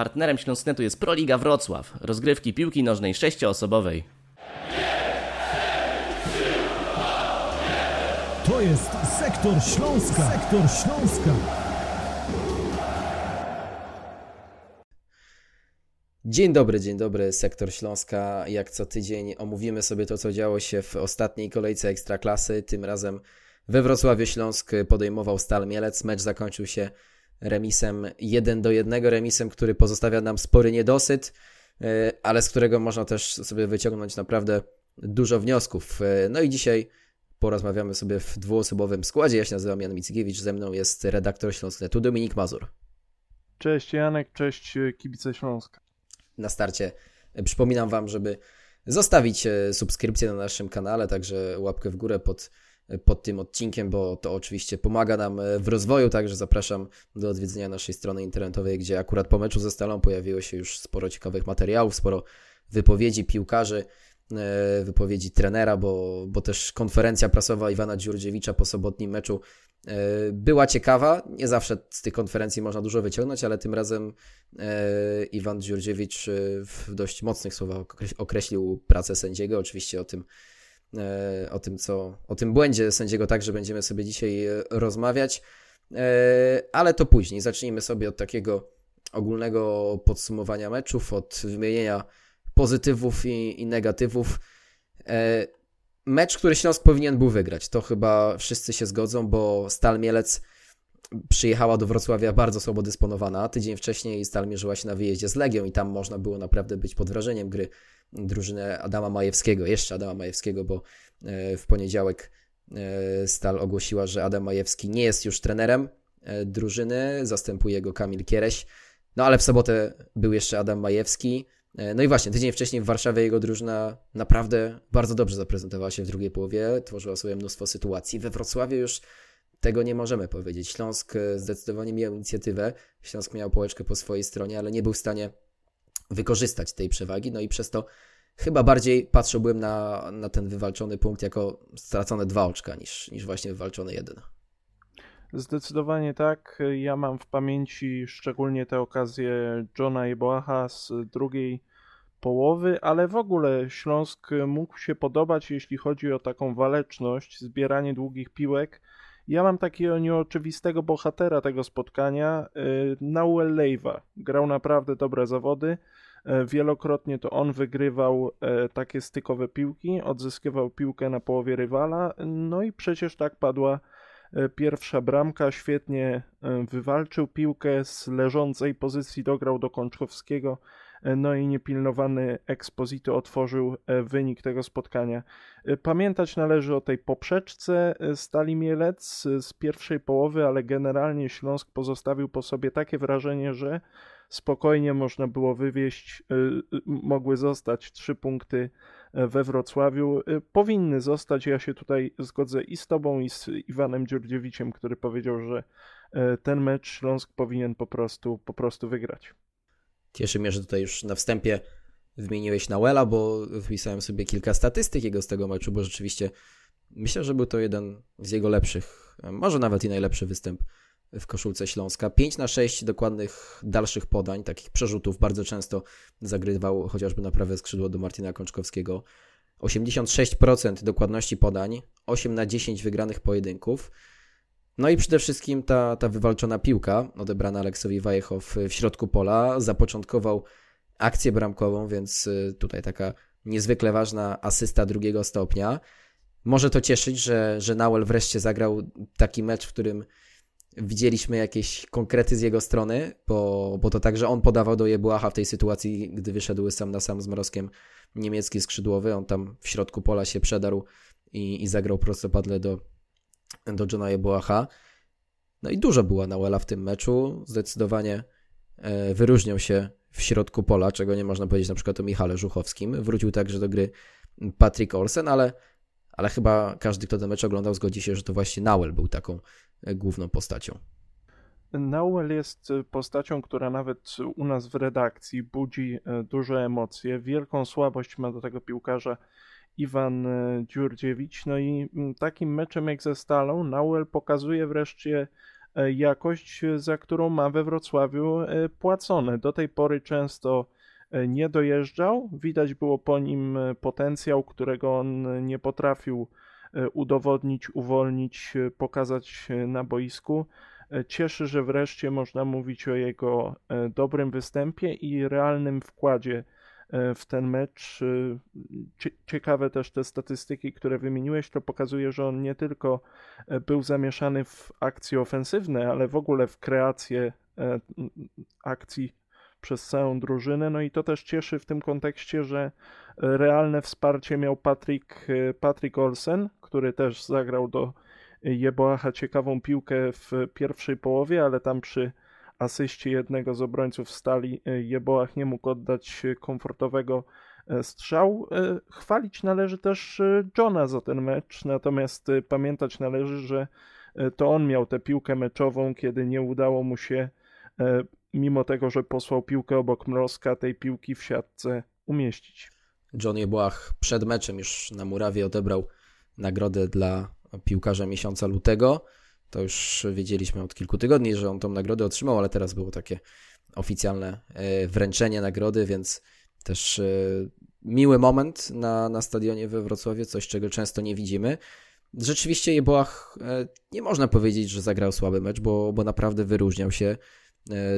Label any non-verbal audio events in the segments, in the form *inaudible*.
Partnerem Śląsknetu jest Proliga Wrocław, rozgrywki piłki nożnej sześcioosobowej. To jest Sektor Śląska. Sektor Śląska. Dzień dobry, dzień dobry, sektor Śląska. Jak co tydzień omówimy sobie to, co działo się w ostatniej kolejce Ekstraklasy. Tym razem we Wrocławiu Śląsk podejmował Stal Mielec. Mecz zakończył się remisem 1 do 1, remisem, który pozostawia nam spory niedosyt, e, ale z którego można też sobie wyciągnąć naprawdę dużo wniosków. E, no i dzisiaj porozmawiamy sobie w dwuosobowym składzie. Ja się nazywam Jan Mickiewicz, ze mną jest redaktor Śląsknetu Dominik Mazur. Cześć Janek, cześć kibice Śląska. Na starcie przypominam Wam, żeby zostawić e, subskrypcję na naszym kanale, także łapkę w górę pod pod tym odcinkiem, bo to oczywiście pomaga nam e, w rozwoju, także zapraszam do odwiedzenia naszej strony internetowej, gdzie akurat po meczu ze Stalą pojawiło się już sporo ciekawych materiałów, sporo wypowiedzi piłkarzy, e, wypowiedzi trenera, bo, bo też konferencja prasowa Iwana Dziurdziewicza po sobotnim meczu e, była ciekawa. Nie zawsze z tych konferencji można dużo wyciągnąć, ale tym razem Iwan Dziurdziewicz w dość mocnych słowach określił pracę sędziego. Oczywiście o tym o tym, co, o tym błędzie sędziego także będziemy sobie dzisiaj e, rozmawiać, e, ale to później. Zacznijmy sobie od takiego ogólnego podsumowania meczów, od wymienienia pozytywów i, i negatywów. Mecz, który Śląsk powinien był wygrać, to chyba wszyscy się zgodzą, bo Stal Mielec przyjechała do Wrocławia bardzo słabo dysponowana. Tydzień wcześniej Stal mierzyła się na wyjeździe z Legią i tam można było naprawdę być pod wrażeniem gry drużynę Adama Majewskiego, jeszcze Adama Majewskiego, bo e, w poniedziałek e, Stal ogłosiła, że Adam Majewski nie jest już trenerem e, drużyny, zastępuje go Kamil Kiereś. No ale w sobotę był jeszcze Adam Majewski. No i właśnie, tydzień wcześniej w Warszawie jego drużyna naprawdę bardzo dobrze zaprezentowała się w drugiej połowie, tworzyła sobie mnóstwo sytuacji. We Wrocławiu już tego nie możemy powiedzieć. Śląsk zdecydowanie miał inicjatywę, Śląsk miał połeczkę po swojej stronie, ale nie był w stanie wykorzystać tej przewagi, no i przez to chyba bardziej patrzyłbym na, na ten wywalczony punkt jako stracone dwa oczka niż, niż właśnie wywalczony jeden. Zdecydowanie tak. Ja mam w pamięci szczególnie te okazje Johna i Boacha z drugiej połowy, ale w ogóle Śląsk mógł się podobać, jeśli chodzi o taką waleczność, zbieranie długich piłek. Ja mam takiego nieoczywistego bohatera tego spotkania, y, Nauel Leiva. Grał naprawdę dobre zawody. E, wielokrotnie to on wygrywał e, takie stykowe piłki, odzyskiwał piłkę na połowie rywala, no i przecież tak padła pierwsza bramka. Świetnie wywalczył piłkę z leżącej pozycji, dograł do Kączkowskiego, no i niepilnowany Exposito otworzył wynik tego spotkania. Pamiętać należy o tej poprzeczce Stali Mielec z pierwszej połowy, ale generalnie Śląsk pozostawił po sobie takie wrażenie, że spokojnie można było wywieźć, mogły zostać trzy punkty e, we Wrocławiu. Powinny zostać, ja się tutaj zgodzę i z Tobą, i z Iwanem Dziurdziewiciem, który powiedział, że e, ten mecz Śląsk powinien po prostu, po prostu wygrać. Cieszy mnie, że tutaj już na wstępie wymieniłeś Nauela, bo wpisałem sobie kilka statystyk jego z tego meczu, bo rzeczywiście myślę, że był to jeden z jego lepszych, może nawet i najlepszy występ w koszulce Śląska. 5 na 6 dokładnych dalszych podań, takich przerzutów bardzo często zagrywał chociażby na prawe skrzydło do Martina Kączkowskiego. 86% dokładności podań, 8 na 10 wygranych pojedynków. No i przede wszystkim ta, ta wywalczona piłka odebrana Aleksowi Wajechow w środku pola zapoczątkował akcję bramkową, więc y, tutaj taka niezwykle ważna asysta drugiego stopnia. Może to cieszyć, że, że Nauel wreszcie zagrał taki mecz, w którym widzieliśmy jakieś konkrety z jego strony, bo, bo to także on podawał do Jebuacha w tej sytuacji, gdy wyszedł sam na sam z Mrozkiem niemiecki skrzydłowy. On tam w środku pola się przedarł i, i zagrał prostopadle do, do Johna Jebuacha. No i dużo była Nauela w tym meczu. Zdecydowanie e, wyróżniał się w środku pola, czego nie można powiedzieć na przykład o Michale Żuchowskim. Wrócił także do gry Patrick Olsen, ale, ale chyba każdy, kto ten mecz oglądał, zgodzi się, że to właśnie Nauel był taką E, główną postacią. Nauel jest e, postacią, która nawet u nas w redakcji budzi duże emocje. Wielką słabość ma do tego piłkarza Iwan Dziurdziewicz. No i takim meczem jak ze Stalą Nauel pokazuje wreszcie jakość, za którą ma we Wrocławiu płacone. Do tej pory często nie dojeżdżał. Widać było po nim potencjał, którego on nie potrafił udowodnić, uwolnić, pokazać na boisku. Cieszy, że wreszcie można mówić o jego dobrym występie i realnym wkładzie E, w ten mecz. E, ciekawe też te statystyki, które wymieniłeś, to pokazuje, że on nie tylko e, był zamieszany w akcje ofensywne, ale w ogóle w kreację akcji przez całą drużynę. No i to też cieszy w tym kontekście, że realne wsparcie miał Patrick, Patrick Olsen, który też zagrał do Jeboacha ciekawą piłkę w pierwszej połowie, ale tam przy asyście jednego z obrońców stali e, Jeboach nie mógł oddać komfortowego e, strzału. E, chwalić należy też Johna za ten mecz, natomiast pamiętać należy, że to on miał tę piłkę meczową, kiedy nie udało mu się, mimo tego, że posłał piłkę obok Mrozka, tej piłki w siatce umieścić. John Jeboach przed meczem już na murawie odebrał nagrodę dla piłkarza miesiąca lutego. To już wiedzieliśmy od kilku tygodni, że on tą nagrodę otrzymał, ale teraz było takie oficjalne e, wręczenie nagrody, więc też e, miły moment na, na stadionie we Wrocławiu, coś czego często nie widzimy. Rzeczywiście Jeboach e, nie można powiedzieć, że zagrał słaby mecz, bo, bo naprawdę wyróżniał się,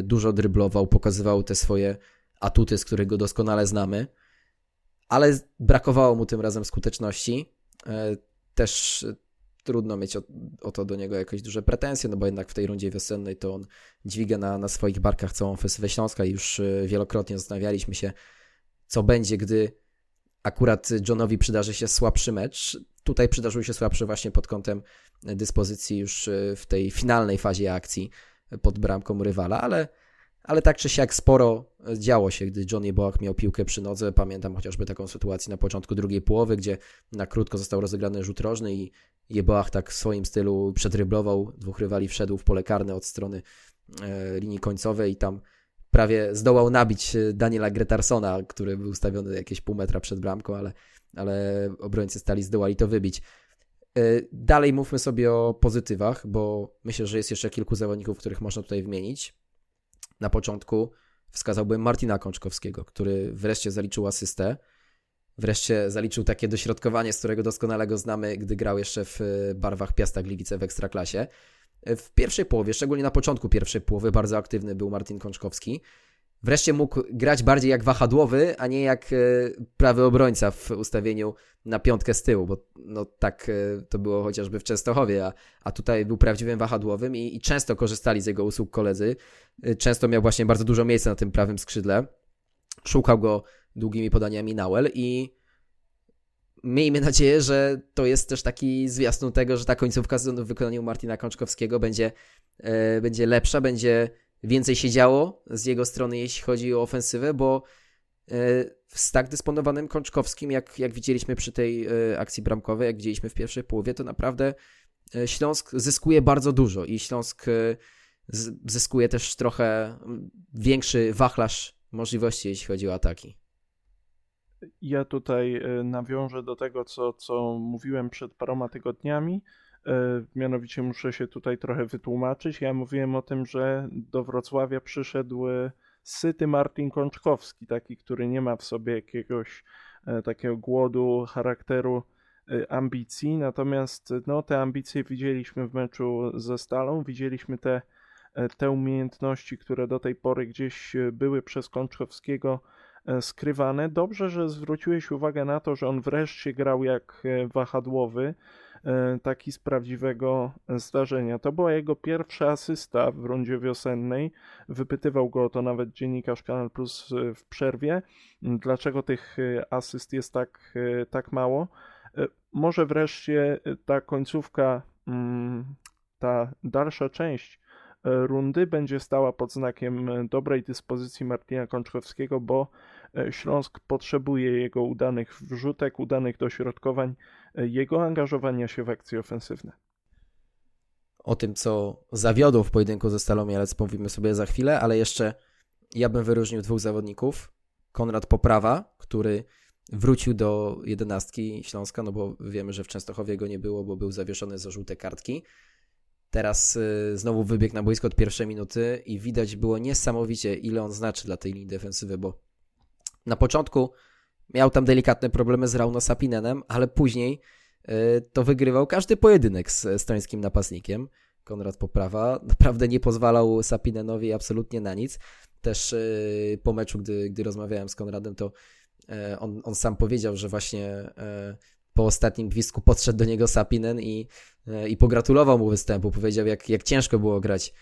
dużo dryblował, pokazywał te swoje atuty, z których go doskonale znamy, ale brakowało mu tym razem skuteczności. Też trudno mieć o, o, to do niego jakieś duże pretensje, no bo jednak w tej rundzie wiosennej to on dźwiga na, na swoich barkach całą ofensywę Śląska i już e, wielokrotnie zastanawialiśmy się, co będzie, gdy akurat Johnowi przydarzy się słabszy mecz. Tutaj przydarzył się słabszy właśnie pod kątem dyspozycji już e, w tej finalnej fazie akcji pod bramką rywala, ale ale tak czy siak sporo działo się, gdy Johnny Boach miał piłkę przy nodze. Pamiętam chociażby taką sytuację na początku drugiej połowy, gdzie na krótko został rozegrany rzut rożny i Jeboach tak w swoim stylu przedryblował, dwóch rywali wszedł w pole karne od strony e, linii końcowej i tam prawie zdołał nabić e, Daniela Gretarsona, który był ustawiony jakieś pół metra przed bramką, ale, ale obrońcy stali zdołali to wybić. E, dalej mówmy sobie o pozytywach, bo myślę, że jest jeszcze kilku zawodników, których można tutaj wymienić na początku wskazałbym Martina Kączkowskiego, który wreszcie zaliczył asystę. Wreszcie zaliczył takie dośrodkowanie, z którego doskonale go znamy, gdy grał jeszcze w barwach Piasta Gliwice w Ekstraklasie. W pierwszej połowie, szczególnie na początku pierwszej połowy, bardzo aktywny był Martin Kączkowski wreszcie mógł grać bardziej jak wahadłowy, a nie jak e, prawy obrońca w ustawieniu na piątkę z tyłu, bo no tak e, to było chociażby w Częstochowie, a, a tutaj był prawdziwym wahadłowym i, i często korzystali z jego usług koledzy. E, często miał właśnie bardzo dużo miejsca na tym prawym skrzydle. Szukał go długimi podaniami Nauel i miejmy nadzieję, że to jest też taki zwiastun tego, że ta końcówka w wykonaniu Martina Kączkowskiego będzie, będzie lepsza, będzie więcej się działo z jego strony, jeśli chodzi o ofensywę, bo e, z tak dysponowanym Kączkowskim, jak, jak widzieliśmy przy tej e, akcji bramkowej, jak widzieliśmy w pierwszej połowie, to naprawdę e, Śląsk zyskuje bardzo dużo i Śląsk zyskuje też trochę większy wachlarz możliwości, jeśli chodzi o ataki. Ja tutaj nawiążę do tego, co, co mówiłem przed paroma tygodniami. E, mianowicie muszę się tutaj trochę wytłumaczyć. Ja mówiłem o tym, że do Wrocławia przyszedł e, syty Martin Kączkowski, taki, który nie ma w sobie jakiegoś e, takiego głodu, charakteru, ambicji. Natomiast no, te ambicje widzieliśmy w meczu ze Stalą, widzieliśmy te, te umiejętności, które do tej pory gdzieś były przez Kączkowskiego skrywane. Dobrze, że zwróciłeś uwagę na to, że on wreszcie grał jak wahadłowy taki z prawdziwego zdarzenia. To była jego pierwsza asysta w rundzie wiosennej. Wypytywał go o to nawet dziennikarz Kanal Plus e, w przerwie. Dlaczego tych e, asyst jest tak, tak mało? Może wreszcie ta końcówka, mm, ta dalsza część rundy będzie stała pod znakiem dobrej dyspozycji Martina Kączkowskiego, bo Śląsk potrzebuje jego udanych wrzutek, udanych dośrodkowań, jego angażowania się w akcje ofensywne. O tym, co zawiodło w pojedynku ze Stalą Mielec, mówimy sobie za chwilę, ale jeszcze ja bym wyróżnił dwóch zawodników. Konrad Poprawa, który wrócił do jedenastki Śląska, no bo wiemy, że w Częstochowie go nie było, bo był zawieszony za żółte kartki. Teraz znowu wybiegł na boisko od pierwszej minuty i widać było niesamowicie, ile on znaczy dla tej linii defensywy, bo na początku miał tam delikatne problemy z Rauno Sapinenem, ale później to wygrywał każdy pojedynek z estońskim napastnikiem. Konrad Poprawa naprawdę nie pozwalał Sapinenowi absolutnie na nic. Też po meczu, gdy, gdy rozmawiałem z Konradem, to on, on sam powiedział, że właśnie po ostatnim gwizdku podszedł do niego Sapinen i, i pogratulował mu występu. Powiedział, jak, jak ciężko było grać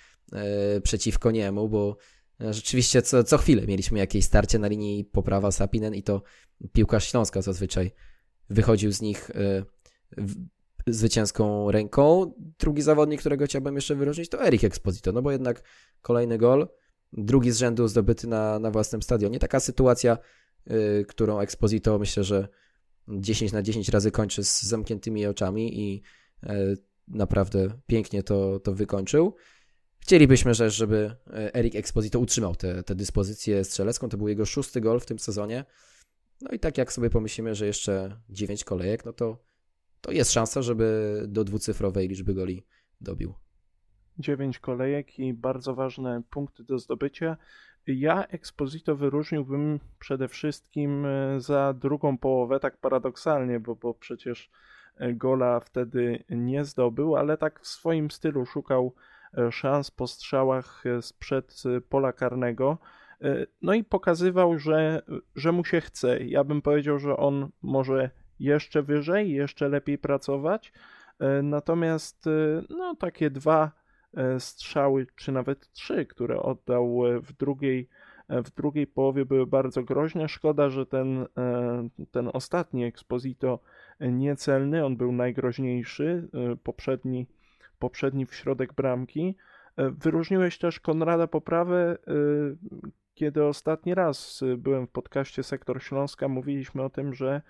przeciwko niemu, bo rzeczywiście co, co chwilę mieliśmy jakieś starcie na linii poprawa Sapinen i to piłkarz Śląska zazwyczaj wychodził z nich zwycięską ręką. Drugi zawodnik, którego chciałbym jeszcze wyróżnić, to Erik Exposito, no bo jednak kolejny gol, drugi z rzędu zdobyty na, na własnym stadionie. Taka sytuacja, którą Exposito myślę, że 10 na 10 razy kończy z zamkniętymi oczami i e, naprawdę pięknie to, to wykończył. Chcielibyśmy też, żeby e, Erik Exposito utrzymał tę dyspozycję strzelecką. To był jego szósty gol w tym sezonie. No i tak jak sobie pomyślimy, że jeszcze 9 kolejek, no to, to jest szansa, żeby do dwucyfrowej liczby goli dobił. 9 kolejek i bardzo ważne punkty do zdobycia. Ja Exposito wyróżniłbym przede wszystkim e, za drugą połowę, tak paradoksalnie, bo, bo przecież e, gola wtedy nie zdobył, ale tak w swoim stylu szukał szans po strzałach sprzed pola karnego. No i pokazywał, że, że mu się chce. Ja bym powiedział, że on może jeszcze wyżej, jeszcze lepiej pracować. Natomiast no, takie dwa E, strzały, czy nawet trzy, które oddał e, w drugiej, e, w drugiej połowie były bardzo groźne. Szkoda, że ten, ten ostatni Exposito niecelny, on był najgroźniejszy, poprzedni, poprzedni w środek bramki. Wyróżniłeś też Konrada Poprawę, kiedy ostatni raz byłem w podcaście Sektor Śląska, mówiliśmy o tym, że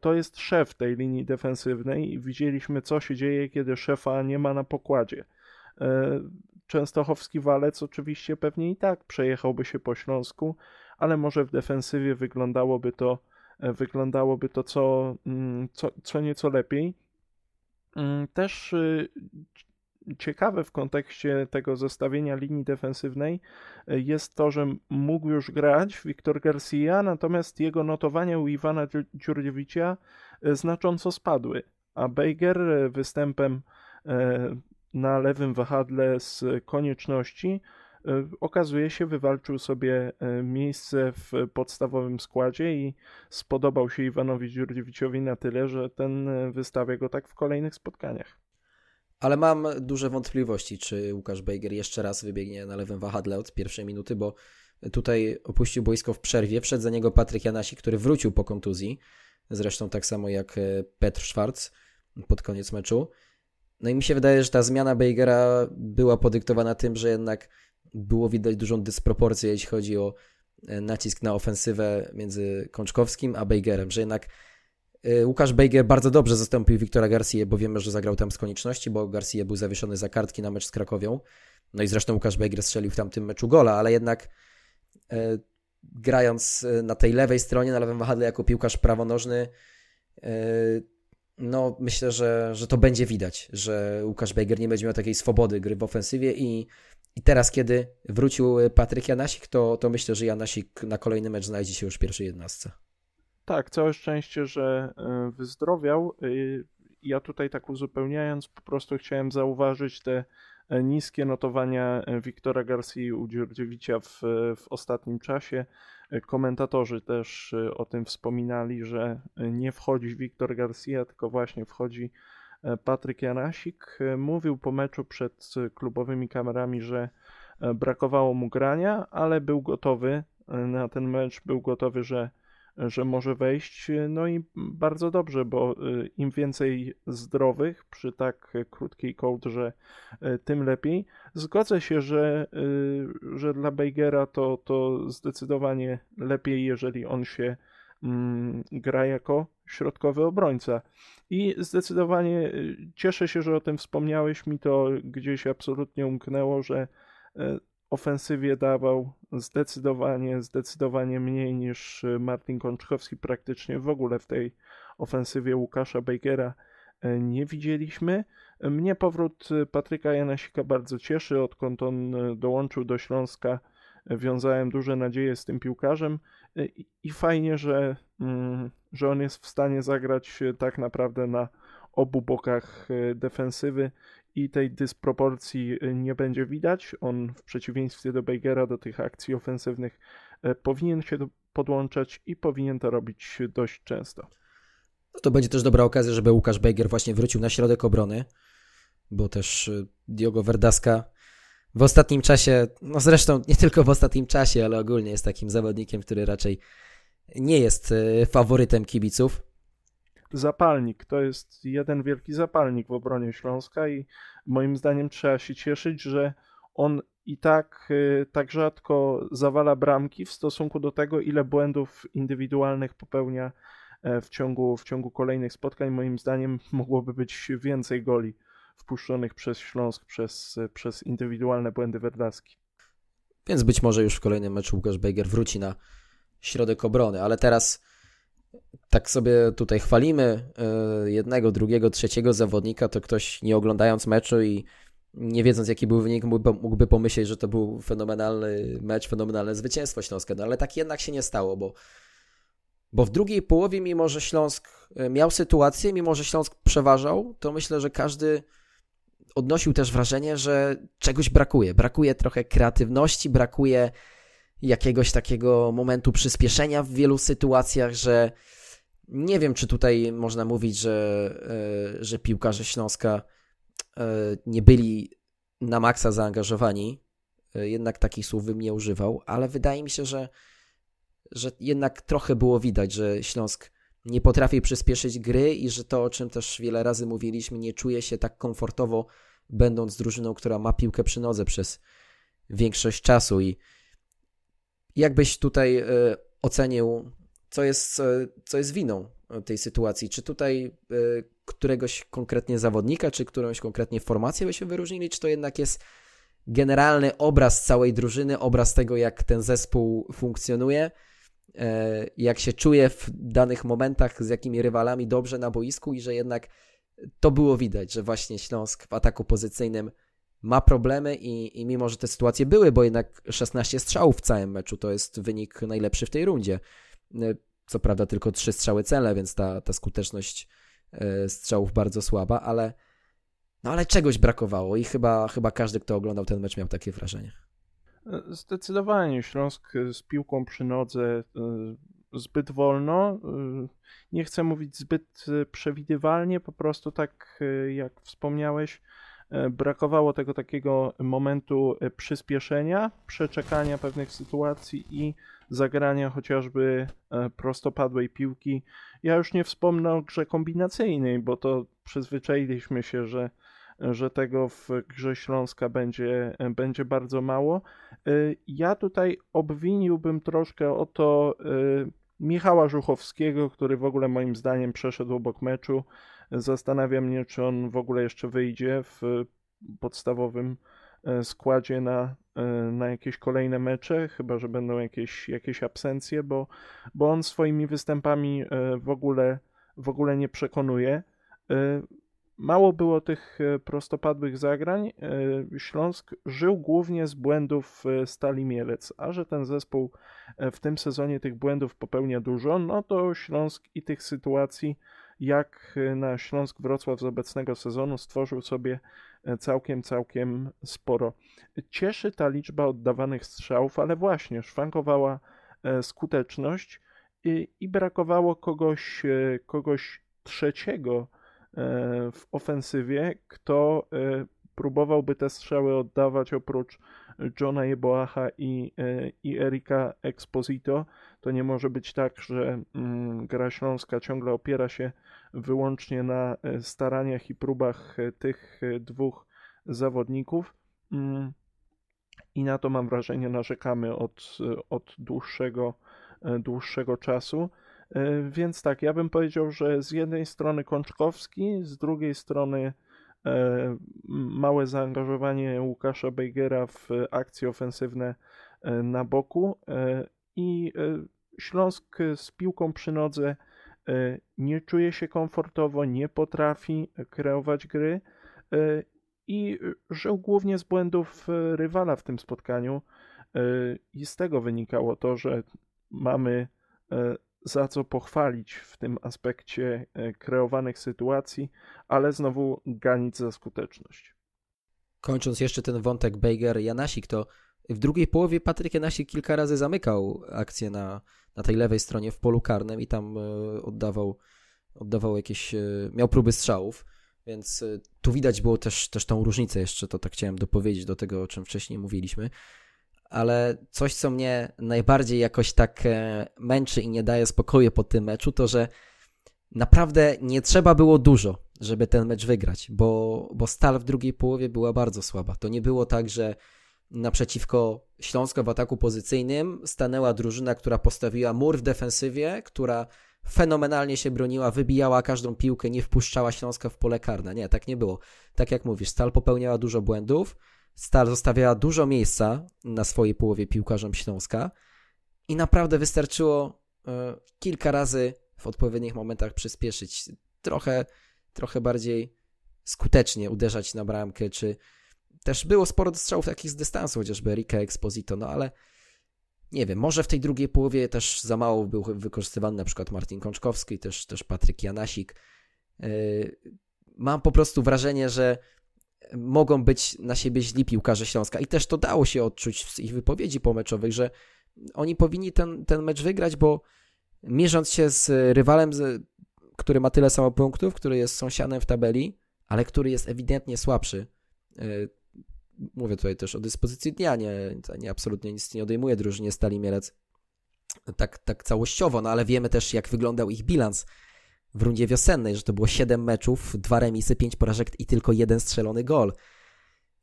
to jest szef tej linii defensywnej i widzieliśmy, co się dzieje, kiedy szefa nie ma na pokładzie. E, Częstochowski walec oczywiście pewnie i tak przejechałby się po Śląsku, ale może w defensywie wyglądałoby to, e, wyglądałoby to co, mm, co, co nieco lepiej. Mm, też y, ciekawe w kontekście tego zestawienia linii defensywnej e, jest to, że mógł już grać Wiktor Garcia, natomiast jego notowania u Iwana Dziurdziewicza znacząco spadły, a Bejger występem na lewym wahadle z konieczności okazuje się wywalczył sobie e, miejsce w podstawowym składzie i spodobał się Iwanowi Dziurdziewiczowi na tyle, że ten e, wystawia go tak w kolejnych spotkaniach. Ale mam duże wątpliwości, czy Łukasz Bejger jeszcze raz wybiegnie na lewym wahadle od pierwszej minuty, bo tutaj opuścił boisko w przerwie. Wszedł za niego Patryk Janasi, który wrócił po kontuzji. Zresztą tak samo jak Petr Schwarz pod koniec meczu. No i mi się wydaje, że ta zmiana Bejgera była podyktowana tym, że jednak było widać dużą dysproporcję, jeśli chodzi o e, nacisk na ofensywę między Kączkowskim a Bejgerem, że jednak e, Łukasz Bejger bardzo dobrze zastąpił Wiktora Garcia, bo wiemy, że zagrał tam z konieczności, bo Garcia był zawieszony za kartki na mecz z Krakowią. No i zresztą Łukasz Bejger strzelił w tamtym meczu gola, ale jednak e, grając e, na tej lewej stronie, na lewym wahadle jako piłkarz prawonożny, e, no myślę, że, że to będzie widać, że Łukasz Bejger nie będzie miał takiej swobody gry w ofensywie i, i teraz, kiedy wrócił Patryk Janasik, to, to myślę, że Janasik na kolejny mecz znajdzie się już w pierwszej jednostce. Tak, całe szczęście, że e, wyzdrowiał. E, ja tutaj tak uzupełniając, po prostu chciałem zauważyć te e, niskie notowania Wiktora Garcia u Dziurdziewicza w, w ostatnim czasie. Komentatorzy też o tym wspominali, że nie wchodzi Wiktor Garcia, tylko właśnie wchodzi e, Patryk Janasik. E, mówił po meczu przed klubowymi kamerami, że e, brakowało mu grania, ale był gotowy na ten mecz, był gotowy, że że może wejść. No i bardzo dobrze, bo im więcej zdrowych przy tak krótkiej kołdrze, tym lepiej. Zgodzę się, że, że dla Bejgera to, to zdecydowanie lepiej, jeżeli on się gra jako środkowy obrońca. I zdecydowanie cieszę się, że o tym wspomniałeś. Mi to gdzieś absolutnie umknęło, że ofensywie dawał zdecydowanie, zdecydowanie mniej niż y, Martin Kączkowski. Praktycznie w ogóle w tej ofensywie Łukasza Bakera e, nie widzieliśmy. Mnie powrót Patryka Janasika bardzo cieszy, odkąd on dołączył do Śląska. Wiązałem duże nadzieje z tym piłkarzem i fajnie, że, mm, że on jest w stanie zagrać tak naprawdę na obu bokach defensywy i tej dysproporcji nie będzie widać. On w przeciwieństwie do Bejgera do tych akcji ofensywnych powinien się podłączać i powinien to robić dość często. No to będzie też dobra okazja, żeby Łukasz Bejger właśnie wrócił na środek obrony, bo też Diogo Verdaska w ostatnim czasie, no zresztą nie tylko w ostatnim czasie, ale ogólnie jest takim zawodnikiem, który raczej nie jest y, faworytem kibiców. Zapalnik, to jest jeden wielki zapalnik w obronie Śląska i moim zdaniem trzeba się cieszyć, że on i tak y, tak rzadko zawala bramki w stosunku do tego, ile błędów indywidualnych popełnia e, w ciągu, w ciągu kolejnych spotkań. Moim zdaniem mogłoby być więcej goli wpuszczonych przez Śląsk przez, przez indywidualne błędy Werdaski. Więc być może już w kolejnym meczu Łukasz Bejger wróci na środek obrony, ale teraz tak sobie tutaj chwalimy e, jednego, drugiego, trzeciego zawodnika, to ktoś nie oglądając meczu i nie wiedząc jaki był wynik, mógłby pomyśleć, że to był fenomenalny mecz, fenomenalne zwycięstwo Śląska, no ale tak jednak się nie stało, bo, bo w drugiej połowie, mimo że Śląsk e, miał sytuację, mimo że Śląsk przeważał, to myślę, że każdy odnosił też wrażenie, że czegoś brakuje. Brakuje trochę kreatywności, brakuje jakiegoś takiego momentu przyspieszenia w wielu sytuacjach, że nie wiem, czy tutaj można mówić, że, e, że piłkarze Śląska e, nie byli na maksa zaangażowani. E, jednak takich słów bym nie używał, ale wydaje mi się, że, że jednak trochę było widać, że Śląsk nie potrafi przyspieszyć gry i że to, o czym też wiele razy mówiliśmy, nie czuje się tak komfortowo, będąc drużyną, która ma piłkę przy nodze przez większość czasu. I jakbyś tutaj e, ocenił, co jest, e, co jest winą tej sytuacji? Czy tutaj e, któregoś konkretnie zawodnika, czy którąś konkretnie formację byśmy wyróżnili, czy to jednak jest generalny obraz całej drużyny, obraz tego, jak ten zespół funkcjonuje? E, jak się czuje w danych momentach, z jakimi rywalami dobrze na boisku i że jednak to było widać, że właśnie Śląsk w ataku pozycyjnym ma problemy i, i mimo, że te sytuacje były, bo jednak 16 strzałów w całym meczu to jest wynik najlepszy w tej rundzie. E, co prawda tylko trzy strzały cele, więc ta, ta skuteczność e, strzałów bardzo słaba, ale no ale czegoś brakowało i chyba, chyba każdy, kto oglądał ten mecz miał takie wrażenie. Zdecydowanie Śląsk z piłką przy nodze e, zbyt wolno. E, nie chcę mówić zbyt e, przewidywalnie, po prostu tak jak wspomniałeś, brakowało tego takiego momentu przyspieszenia, przeczekania pewnych sytuacji i zagrania chociażby prostopadłej piłki. Ja już nie wspomnę o grze kombinacyjnej, bo to przyzwyczailiśmy się, że że tego w grze Śląska będzie, będzie bardzo mało. Y, ja tutaj obwiniłbym troszkę o to y, Michała Żuchowskiego, który w ogóle moim zdaniem przeszedł obok meczu. Zastanawiam mnie, czy on w ogóle jeszcze wyjdzie w podstawowym y, składzie na, na jakieś kolejne mecze, chyba że będą jakieś, jakieś absencje, bo, bo on swoimi występami w ogóle, w ogóle nie przekonuje. Mało było tych e, prostopadłych zagrań. E, Śląsk żył głównie z błędów e, Stali Mielec, a że ten zespół w tym sezonie tych błędów popełnia dużo, no to Śląsk i tych sytuacji jak na Śląsk Wrocław z obecnego sezonu stworzył sobie całkiem, całkiem sporo. Cieszy ta liczba oddawanych strzałów, ale właśnie szwankowała skuteczność i, i brakowało kogoś, kogoś trzeciego, w ofensywie, kto e, próbowałby te strzały oddawać oprócz Johna Jeboacha i, e, i Erika Exposito. To nie może być tak, że mm, gra śląska ciągle opiera się wyłącznie na staraniach i próbach tych dwóch zawodników. Mm, I na to mam wrażenie narzekamy od, od dłuższego, dłuższego czasu. E, więc tak, ja bym powiedział, że z jednej strony Kączkowski, z drugiej strony e, małe zaangażowanie Łukasza Bejgera w akcje ofensywne e, na boku i Śląsk z piłką przy nodze nie czuje się komfortowo, nie potrafi kreować gry. i żył głównie z błędów rywala w tym spotkaniu. I z tego wynikało to, że mamy za co pochwalić w tym aspekcie kreowanych sytuacji, ale znowu ganić za skuteczność. Kończąc jeszcze ten wątek Bejger-Janasik, to w drugiej połowie Patryk Janasik kilka razy zamykał akcję na, na tej lewej stronie w polu karnym i tam e, oddawał, oddawał jakieś, e, miał próby strzałów, więc e, tu widać było też, też tą różnicę jeszcze, to tak chciałem dopowiedzieć do tego, o czym wcześniej mówiliśmy. Ale coś, co mnie najbardziej jakoś tak męczy i nie daje spokoju po tym meczu, to że naprawdę nie trzeba było dużo, żeby ten mecz wygrać, bo, bo Stal w drugiej połowie była bardzo słaba. To nie było tak, że naprzeciwko Śląska w ataku pozycyjnym stanęła drużyna, która postawiła mur w defensywie, która fenomenalnie się broniła, wybijała każdą piłkę, nie wpuszczała Śląska w pole karne. Nie, tak nie było. Tak jak mówisz, Stal popełniała dużo błędów, Stal zostawiała dużo miejsca na swojej połowie piłkarzom Śląska i naprawdę wystarczyło y, kilka razy w odpowiednich momentach przyspieszyć, trochę, trochę bardziej skutecznie uderzać na bramkę, czy też było sporo strzałów takich z dystansu, chociażby Erika Exposito, no ale nie wiem, może w tej drugiej połowie też za mało był wykorzystywany na przykład Martin Kączkowski, też, też Patryk Janasik. Yy, mam po prostu wrażenie, że mogą być na siebie źli piłkarze Śląska. I też to dało się odczuć z ich wypowiedzi pomeczowych, że oni powinni ten, ten mecz wygrać, bo mierząc się z rywalem, który ma tyle samo punktów, który jest sąsiadem w tabeli, ale który jest ewidentnie słabszy, yy, mówię tutaj też o dyspozycji dnia, nie, nie absolutnie nic nie odejmuje drużynie Stali Mielec tak, tak całościowo, no ale wiemy też jak wyglądał ich bilans w rundzie wiosennej, że to było 7 meczów, 2 remisy, 5 porażek i tylko jeden strzelony gol.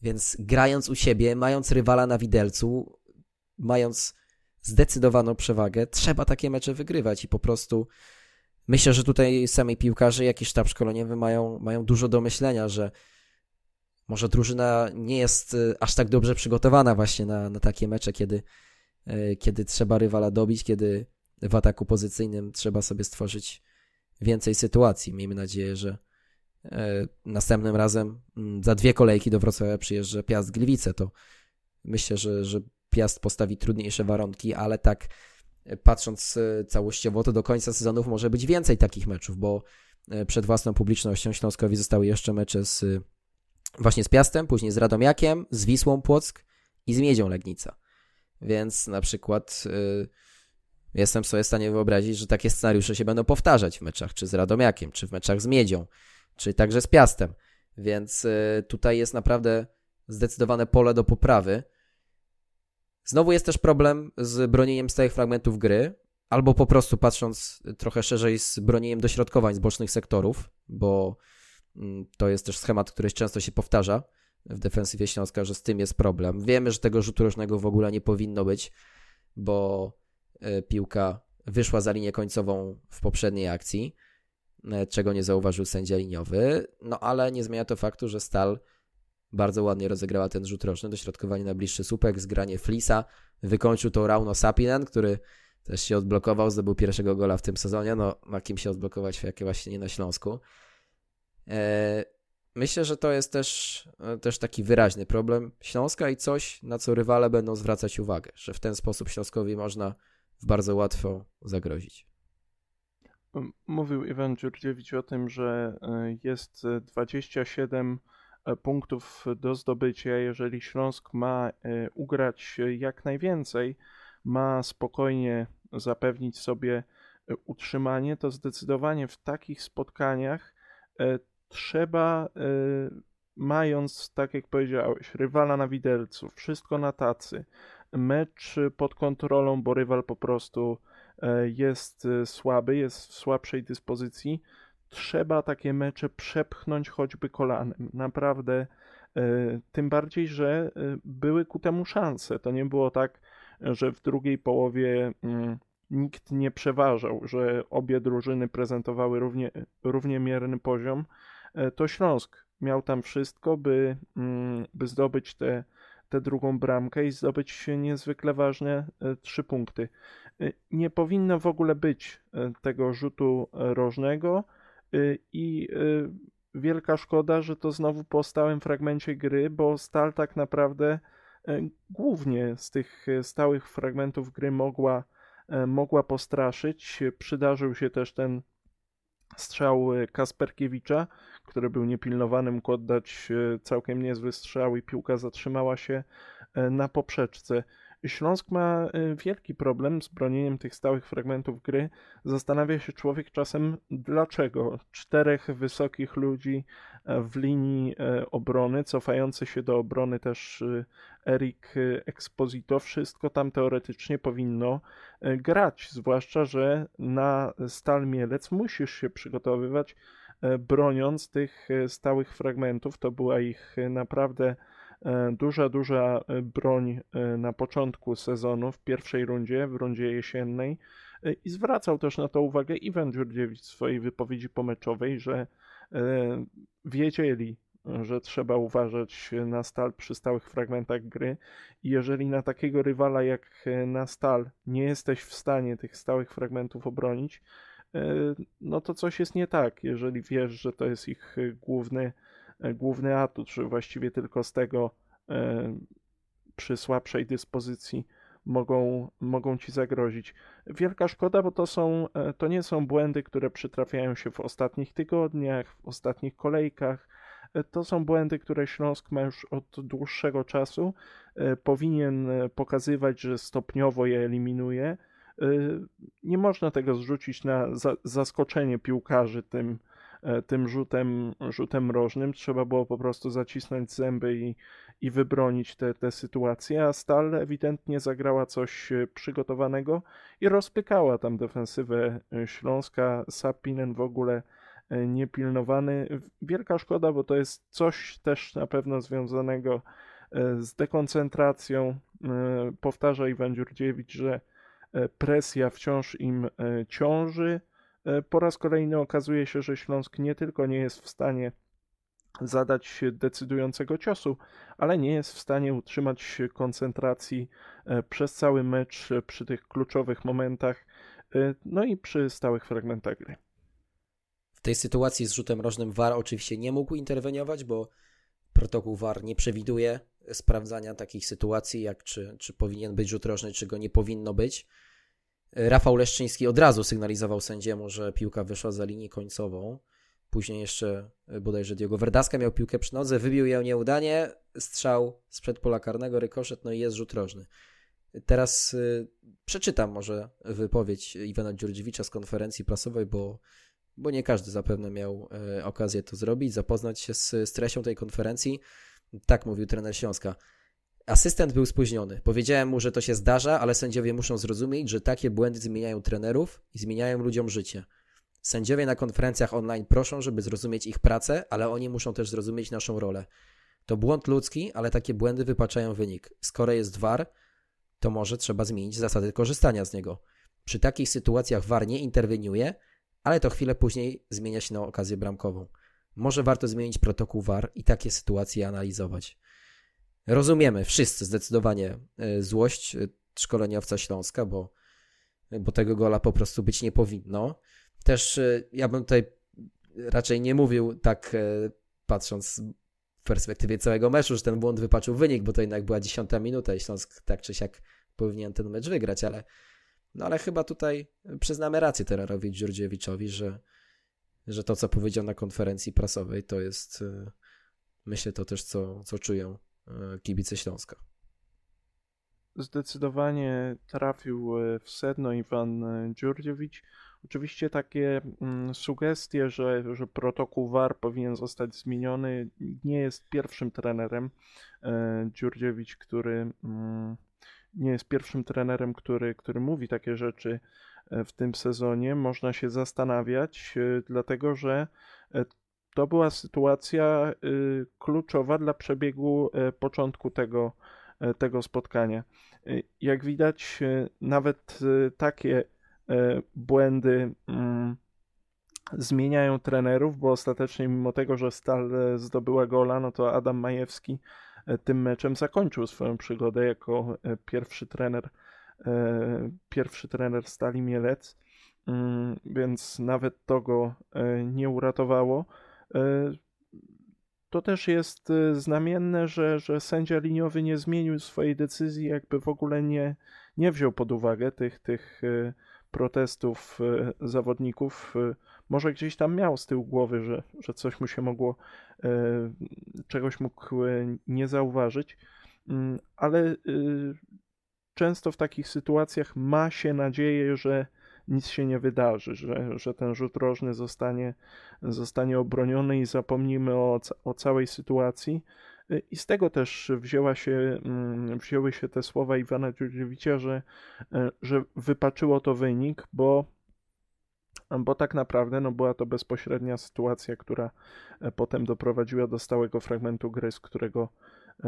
Więc grając u siebie, mając rywala na widelcu, mając zdecydowaną przewagę, trzeba takie mecze wygrywać i po prostu myślę, że tutaj sami piłkarze, jak i sztab szkoleniowy mają, mają dużo do myślenia, że może drużyna nie jest y, aż tak dobrze przygotowana właśnie na, na takie mecze, kiedy, y, kiedy trzeba rywala dobić, kiedy w ataku pozycyjnym trzeba sobie stworzyć więcej sytuacji. Miejmy nadzieję, że y, następnym razem mm, za dwie kolejki do Wrocławia przyjeżdża Piast Gliwice. To myślę, że, że Piast postawi trudniejsze warunki, ale tak patrząc całościowo, to do końca sezonów może być więcej takich meczów, bo przed własną publicznością Śląskowi zostały jeszcze mecze z właśnie z Piastem, później z Radomiakiem, z Wisłą Płock i z Miedzią Legnica. Więc na przykład jestem sobie w stanie wyobrazić, że takie scenariusze się będą powtarzać w meczach, czy z Radomiakiem, czy w meczach z Miedzią, czy także z Piastem. Więc y, tutaj jest naprawdę zdecydowane pole do poprawy. Znowu jest też problem z bronieniem stałych fragmentów gry, albo po prostu patrząc trochę szerzej z bronieniem dośrodkowań z bocznych sektorów, bo Mm, to jest też schemat, który często się powtarza w defensywie Śląska, że z tym jest problem. Wiemy, że tego rzutu rożnego w ogóle nie powinno być, bo piłka wyszła za linię końcową w poprzedniej akcji, e, czego nie zauważył sędzia liniowy, no ale nie zmienia to faktu, że Stal bardzo ładnie rozegrała ten rzut roczny, dośrodkowanie na bliższy słupek, zgranie Flisa, wykończył to Rauno Sapinen, który też się odblokował, zdobył pierwszego gola w tym sezonie, no na kim się odblokować, jak właśnie nie na Śląsku. E, myślę, że to jest też, e, też taki wyraźny problem Śląska i coś, na co rywale będą zwracać uwagę, że w ten sposób Śląskowi można bardzo łatwo zagrozić. Mówił Iwan Dziurdziewicz o tym, że e, jest 27 punktów do zdobycia. Jeżeli Śląsk ma ugrać jak najwięcej, ma spokojnie zapewnić sobie utrzymanie, to zdecydowanie w takich spotkaniach trzeba, mając, tak jak powiedziałeś, rywala na widelcu, wszystko na tacy, mecz pod kontrolą, bo rywal po prostu e, jest e, słaby, jest w słabszej dyspozycji, trzeba takie mecze przepchnąć choćby kolanem. Naprawdę, e, tym bardziej, że były ku temu szanse. To nie było tak, że w drugiej połowie mm, nikt nie przeważał, że obie drużyny prezentowały równie, równie mierny poziom. To Śląsk miał tam wszystko, by, mm, by zdobyć te, te drugą bramkę i zdobyć niezwykle ważne e, trzy punkty. E, nie powinno w ogóle być tego rzutu rożnego i wielka szkoda, że to znowu po stałym fragmencie gry, bo Stal tak naprawdę głównie z tych stałych fragmentów gry mogła, mogła postraszyć. Przydarzył się też ten strzał Kasperkiewicza, który był niepilnowany, mógł oddać całkiem niezły strzał i piłka zatrzymała się na poprzeczce. Śląsk ma y, wielki problem z bronieniem tych stałych fragmentów gry. Zastanawia się człowiek czasem, dlaczego czterech wysokich ludzi e, w linii e, obrony, cofający się do obrony też y, Erik y, Exposito, wszystko tam teoretycznie powinno e, grać. Zwłaszcza, że na Stal Mielec musisz się przygotowywać broniąc tych stałych fragmentów. To była ich naprawdę duża, duża e, broń e, na początku sezonu, w pierwszej rundzie, w rundzie jesiennej. I zwracał też na to uwagę Iwan Dziurdziewicz w swojej wypowiedzi pomeczowej, że wiedzieli, że trzeba uważać na stal przy stałych fragmentach gry. I jeżeli na takiego rywala jak na stal nie jesteś w stanie tych stałych fragmentów obronić, no to coś jest nie tak. Jeżeli wiesz, że to jest ich główny E, główny atut, że właściwie tylko z tego e, przy słabszej dyspozycji mogą, mogą ci zagrozić. Wielka szkoda, bo to, są, e, to nie są błędy, które przytrafiają się w ostatnich tygodniach, w ostatnich kolejkach. To są błędy, które Śląsk ma już od dłuższego czasu. Powinien pokazywać, że stopniowo je eliminuje. Nie można tego zrzucić na zaskoczenie piłkarzy tym, E, tym rzutem, rzutem rożnym. Trzeba było po prostu zacisnąć zęby i, i wybronić te, te sytuacje, a Stal ewidentnie zagrała coś e, przygotowanego i rozpykała tam defensywę e, Śląska. Sapinen w ogóle niepilnowany. Wielka szkoda, bo to jest coś też na pewno związanego z dekoncentracją. Powtarza Iwan Dziurdziewicz, że presja wciąż im ciąży E, po raz kolejny okazuje się, że Śląsk nie tylko nie jest w stanie zadać decydującego ciosu, ale nie jest w stanie utrzymać koncentracji e, przez cały mecz przy tych kluczowych momentach, e, no i przy stałych fragmentach gry. W tej sytuacji z rzutem rożnym VAR oczywiście nie mógł interweniować, bo protokół VAR nie przewiduje sprawdzania takich sytuacji, jak czy, czy powinien być rzut rożny, czy go nie powinno być. Rafał Leszczyński od razu sygnalizował sędziemu, że piłka wyszła za linię końcową. Później jeszcze e, bodajże Diego Verdaska miał piłkę przy nodze, wybił ją nieudanie, strzał sprzed pola karnego, rykoszet, no i jest rzut rożny. Teraz y, przeczytam może wypowiedź Iwana Dziurdziewicza z konferencji prasowej, bo, bo nie każdy zapewne miał y, okazję to zrobić, zapoznać się z, z treścią tej konferencji. Tak mówił trener Śląska. Asystent był spóźniony. Powiedziałem mu, że to się zdarza, ale sędziowie muszą zrozumieć, że takie błędy zmieniają trenerów i zmieniają ludziom życie. Sędziowie na konferencjach online proszą, żeby zrozumieć ich pracę, ale oni muszą też zrozumieć naszą rolę. To błąd ludzki, ale takie błędy wypaczają wynik. Skoro jest VAR, to może trzeba zmienić zasady korzystania z niego. Przy takich sytuacjach VAR nie interweniuje, ale to chwilę później zmienia się na okazję bramkową. Może warto zmienić protokół VAR i takie sytuacje analizować. Rozumiemy wszyscy zdecydowanie e, złość e, szkoleniowca Śląska, bo, bo tego gola po prostu być nie powinno. Też e, ja bym tutaj raczej nie mówił tak patrząc w perspektywie całego meczu, że ten błąd wypaczył wynik, bo to jednak była dziesiąta minuta i Śląsk tak czy siak powinien ten mecz wygrać, ale no ale chyba tutaj przyznamy rację Tererowi Dziurdziewiczowi, że, że to, co powiedział na konferencji prasowej, to jest myślę to też, co, co czują kibice Śląska. Zdecydowanie trafił e, w sedno Iwan e, Dziurdziewicz. Oczywiście takie mm, sugestie, że, że protokół VAR powinien zostać zmieniony, nie jest pierwszym trenerem Dziurdziewicz, który mm, nie jest pierwszym trenerem, który, który mówi takie rzeczy w tym sezonie. Można się zastanawiać, dlatego że to była sytuacja y, kluczowa dla przebiegu y, początku tego, y, tego spotkania. Jak widać, nawet takie błędy mm, zmieniają trenerów, bo ostatecznie mimo tego, że Stal zdobyła gola, no to Adam Majewski tym meczem zakończył swoją przygodę jako pierwszy trener pierwszy trener Stali Mielec, mm, więc nawet to go nie uratowało. E, to też jest y, znamienne, że, że sędzia liniowy nie zmienił swojej decyzji, jakby w ogóle nie, nie wziął pod uwagę tych, tych y, protestów zawodników. Może gdzieś tam miał z tyłu głowy, że, że coś mu się mogło, czegoś mógł nie zauważyć, mm, ale często w takich sytuacjach ma się nadzieję, że nic się nie wydarzy, że, że ten rzut rożny zostanie, zostanie obroniony i zapomnimy o, o całej sytuacji. I z tego też wzięła się, mm, wzięły się te słowa Iwana Dziurdziewicza, że, że wypaczyło to wynik, bo, bo tak naprawdę no, była to bezpośrednia sytuacja, która potem doprowadziła do stałego fragmentu gry, z którego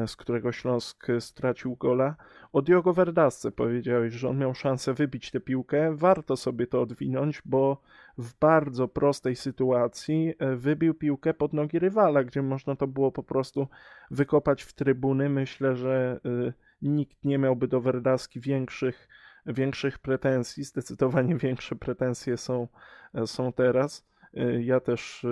z którego Śląsk stracił gola. O Diogo Verdasce powiedziałeś, że on miał szansę wybić tę piłkę. Warto sobie to odwinąć, bo w bardzo prostej sytuacji e, wybił piłkę pod nogi rywala, gdzie można to było po prostu wykopać w trybuny. Myślę, że e, nikt nie miałby do Verdaski większych, większych pretensji. Zdecydowanie *laughs* większe pretensje są, są teraz. Ja też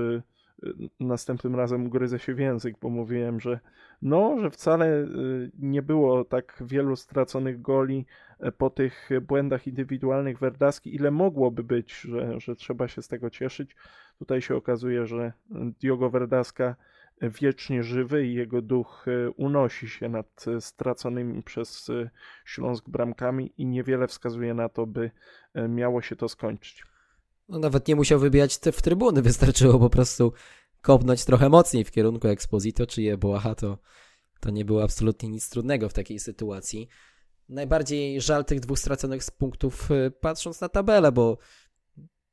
następnym razem ugryzę się w język, bo mówiłem, że no, że wcale y, nie było tak wielu straconych goli e, po tych błędach indywidualnych Werdaski, ile mogłoby być, że, że trzeba się z tego cieszyć. Tutaj się okazuje, że Diogo Werdaska wiecznie żywy i jego duch e, unosi się nad straconymi przez e, Śląsk bramkami i niewiele wskazuje na to, by miało się to skończyć. No nawet nie musiał wybijać w trybuny, *laughs* wystarczyło po prostu kopnąć trochę mocniej w kierunku Exposito czy Jeboaha, to, to nie było absolutnie nic trudnego w takiej sytuacji. Najbardziej żal tych dwóch straconych z punktów y, patrząc na tabelę, bo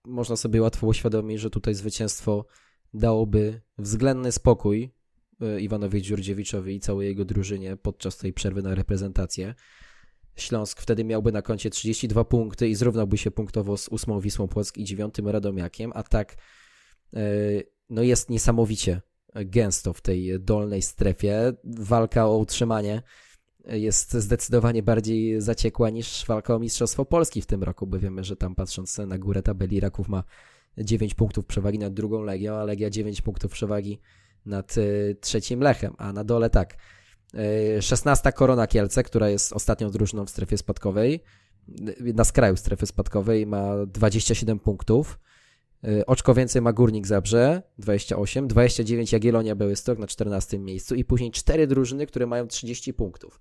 można sobie łatwo uświadomić, że tutaj zwycięstwo dałoby względny spokój y, Iwanowi Dziurdziewiczowi i całej jego drużynie podczas tej przerwy na reprezentację. Śląsk wtedy miałby na koncie 32 punkty i zrównałby się punktowo z ósmą Wisłą Płock i dziewiątym Radomiakiem, a tak y, no jest niesamowicie gęsto w tej dolnej strefie. Walka o utrzymanie jest zdecydowanie bardziej zaciekła niż walka o Mistrzostwo Polski w tym roku, bo wiemy, że tam patrząc na górę tabeli Raków ma 9 punktów przewagi nad drugą Legią, a Legia 9 punktów przewagi nad y, trzecim Lechem, a na dole tak. 16 y, Korona Kielce, która jest ostatnią drużyną w strefie spadkowej, y, na skraju strefy spadkowej ma 27 punktów. Y, oczko więcej ma Górnik Zabrze, 28, 29 Jagiellonia Białystok na 14 miejscu i później cztery drużyny, które mają 30 punktów.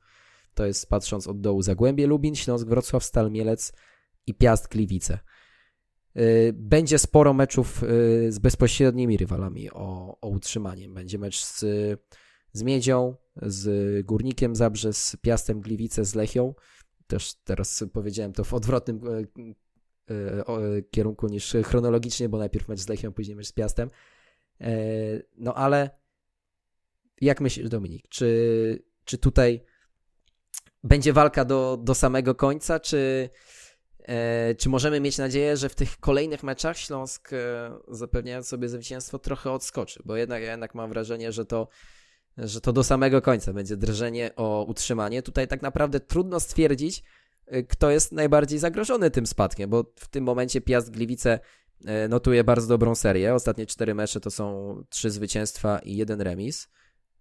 To jest patrząc od dołu Zagłębie Lubin, Śląsk Wrocław, Stal Mielec i Piast Gliwice. Będzie sporo meczów z bezpośrednimi rywalami o, o utrzymanie. Będzie mecz z, z Miedzią, z Górnikiem Zabrze, z Piastem Gliwice, z Lechią. Też teraz powiedziałem to w odwrotnym E, kierunku niż chronologicznie, bo najpierw mecz z Lechią, później mecz z Piastem. E, no ale jak myślisz, Dominik, czy, czy tutaj będzie walka do, do samego końca, czy, e, czy możemy mieć nadzieję, że w tych kolejnych meczach Śląsk zapewniając sobie zwycięstwo trochę odskoczy, bo jednak ja jednak mam wrażenie, że to że to do samego końca będzie drżenie o utrzymanie. Tutaj tak naprawdę trudno stwierdzić, Y, kto jest najbardziej zagrożony tym spadkiem, bo w tym momencie Piast Gliwice y, notuje bardzo dobrą serię. Ostatnie cztery mecze to są trzy zwycięstwa i jeden remis,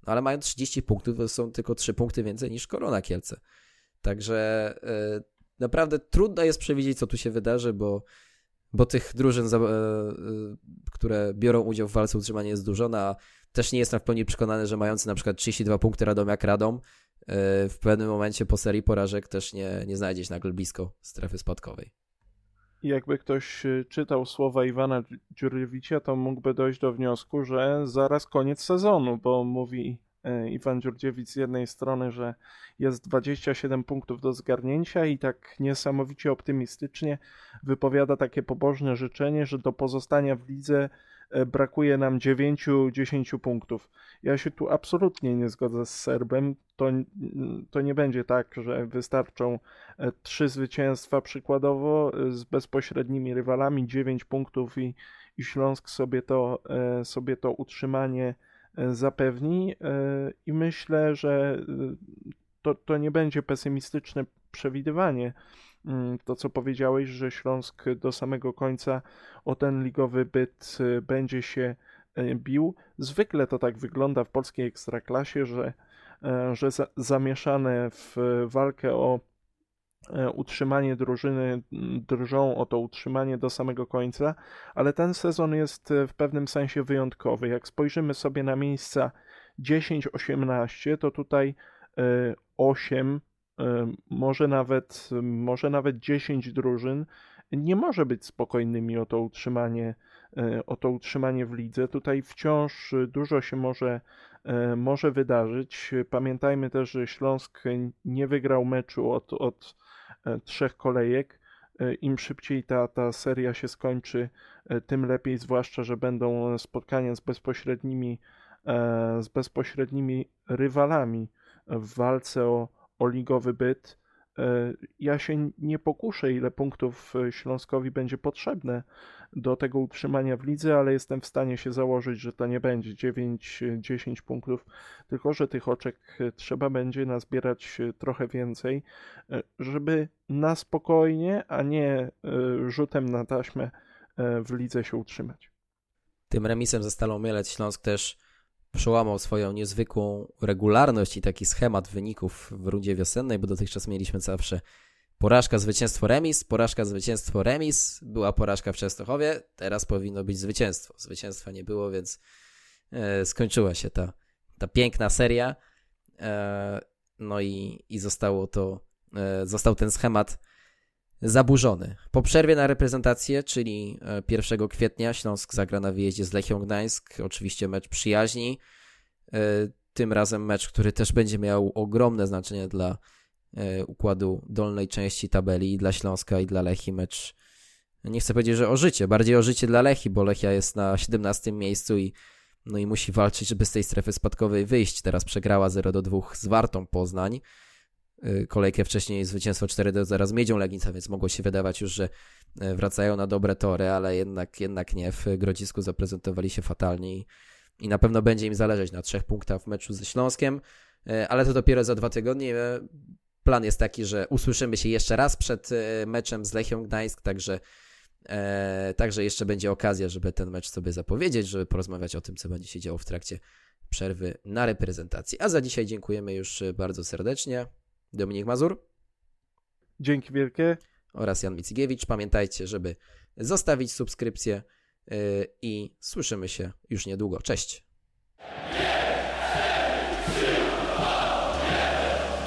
no ale mają 30 punktów, to są tylko 3 punkty więcej niż Korona Kielce. Także yy, naprawdę trudno jest przewidzieć, co tu się wydarzy, bo, bo tych drużyn, które biorą udział w walce utrzymania jest dużo, no, a też nie jestem w pełni przekonany, że mający na przykład 32 punkty Radomiak Radom E, w pewnym momencie po serii porażek też nie, nie znajdzie nagle blisko strefy spadkowej. Jakby ktoś e, czytał słowa Iwana Dziurewicza, to mógłby dojść do wniosku, że zaraz koniec sezonu, bo mówi e, Iwan Dziurdziewicz z jednej strony, że jest 27 punktów do zgarnięcia i tak niesamowicie optymistycznie wypowiada takie pobożne życzenie, że do pozostania w lidze brakuje nam 9-10 punktów. Ja się tu absolutnie nie zgodzę z Serbem. To, to nie będzie tak, że wystarczą e, trzy zwycięstwa przykładowo e, z bezpośrednimi rywalami, 9 punktów i, i Śląsk sobie to, sobie to utrzymanie zapewni. I myślę, że to, to nie będzie pesymistyczne przewidywanie to, co powiedziałeś, że Śląsk do samego końca o ten ligowy byt y, będzie się bił. Zwykle to tak wygląda w polskiej ekstraklasie, że, że za, zamieszane w walkę o utrzymanie drużyny drżą o to utrzymanie do samego końca, ale ten sezon jest w pewnym sensie wyjątkowy. Jak spojrzymy sobie na miejsca 10-18, to tutaj 8, może nawet, może nawet 10 drużyn nie może być spokojnymi o to utrzymanie, e, o to utrzymanie w lidze. Tutaj wciąż dużo się może, e, może wydarzyć. Pamiętajmy też, że Śląsk nie wygrał meczu od, od e, trzech kolejek. Im szybciej ta, ta seria się skończy, tym lepiej, zwłaszcza, że będą spotkania z bezpośrednimi, z bezpośrednimi rywalami w walce o, o ligowy byt. E, ja się nie pokuszę, ile punktów e, Śląskowi będzie potrzebne do tego utrzymania w lidze, ale jestem w stanie się założyć, że to nie będzie 9-10 e, punktów, tylko że tych oczek trzeba będzie nazbierać trochę więcej, żeby na spokojnie, a nie rzutem na taśmę w lidze się utrzymać. Tym remisem ze Stalą Mielec Śląsk też przełamał swoją niezwykłą regularność i taki schemat wyników w rundzie wiosennej, bo dotychczas mieliśmy zawsze porażka, zwycięstwo, remis, porażka, zwycięstwo, remis, była porażka w Częstochowie, teraz powinno być zwycięstwo. Zwycięstwa nie było, więc e, skończyła się ta, ta piękna seria. E, no i, i zostało to, e, został ten schemat zaburzony. Po przerwie na reprezentację, czyli 1 e, kwietnia, Śląsk zagra na wyjeździe z Lechią Gdańsk. Oczywiście mecz przyjaźni. E, tym razem mecz, który też będzie miał ogromne znaczenie dla e, układu dolnej części tabeli i dla Śląska i dla Lechi. Mecz, nie chcę powiedzieć, że o życie, bardziej o życie dla Lechi, bo Lechia jest na 17 miejscu i no i musi walczyć, żeby z tej strefy spadkowej wyjść. Teraz przegrała 0 do 2 z Wartą Poznań. Y, kolejkę wcześniej zwycięstwo 4 do 0 z Miedzią Legnica, więc mogło się wydawać już, że y, wracają na dobre tory, ale jednak, jednak nie. W Grodzisku zaprezentowali się fatalnie i, i na pewno będzie im zależeć na trzech punktach w meczu ze Śląskiem, y, ale to dopiero za dwa tygodnie. Plan jest taki, że usłyszymy się jeszcze raz przed meczem z Lechią Gdańsk, także także jeszcze będzie okazja, żeby ten mecz sobie zapowiedzieć, żeby porozmawiać o tym, co będzie się działo w trakcie przerwy na reprezentacji. A za dzisiaj dziękujemy już bardzo serdecznie. Dominik Mazur. Dzięki wielkie. Oraz Jan Micygiewicz. Pamiętajcie, żeby zostawić subskrypcję yy, i słyszymy się już niedługo. Cześć.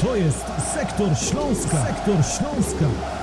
To jest Sektor Śląska. Sektor Śląska.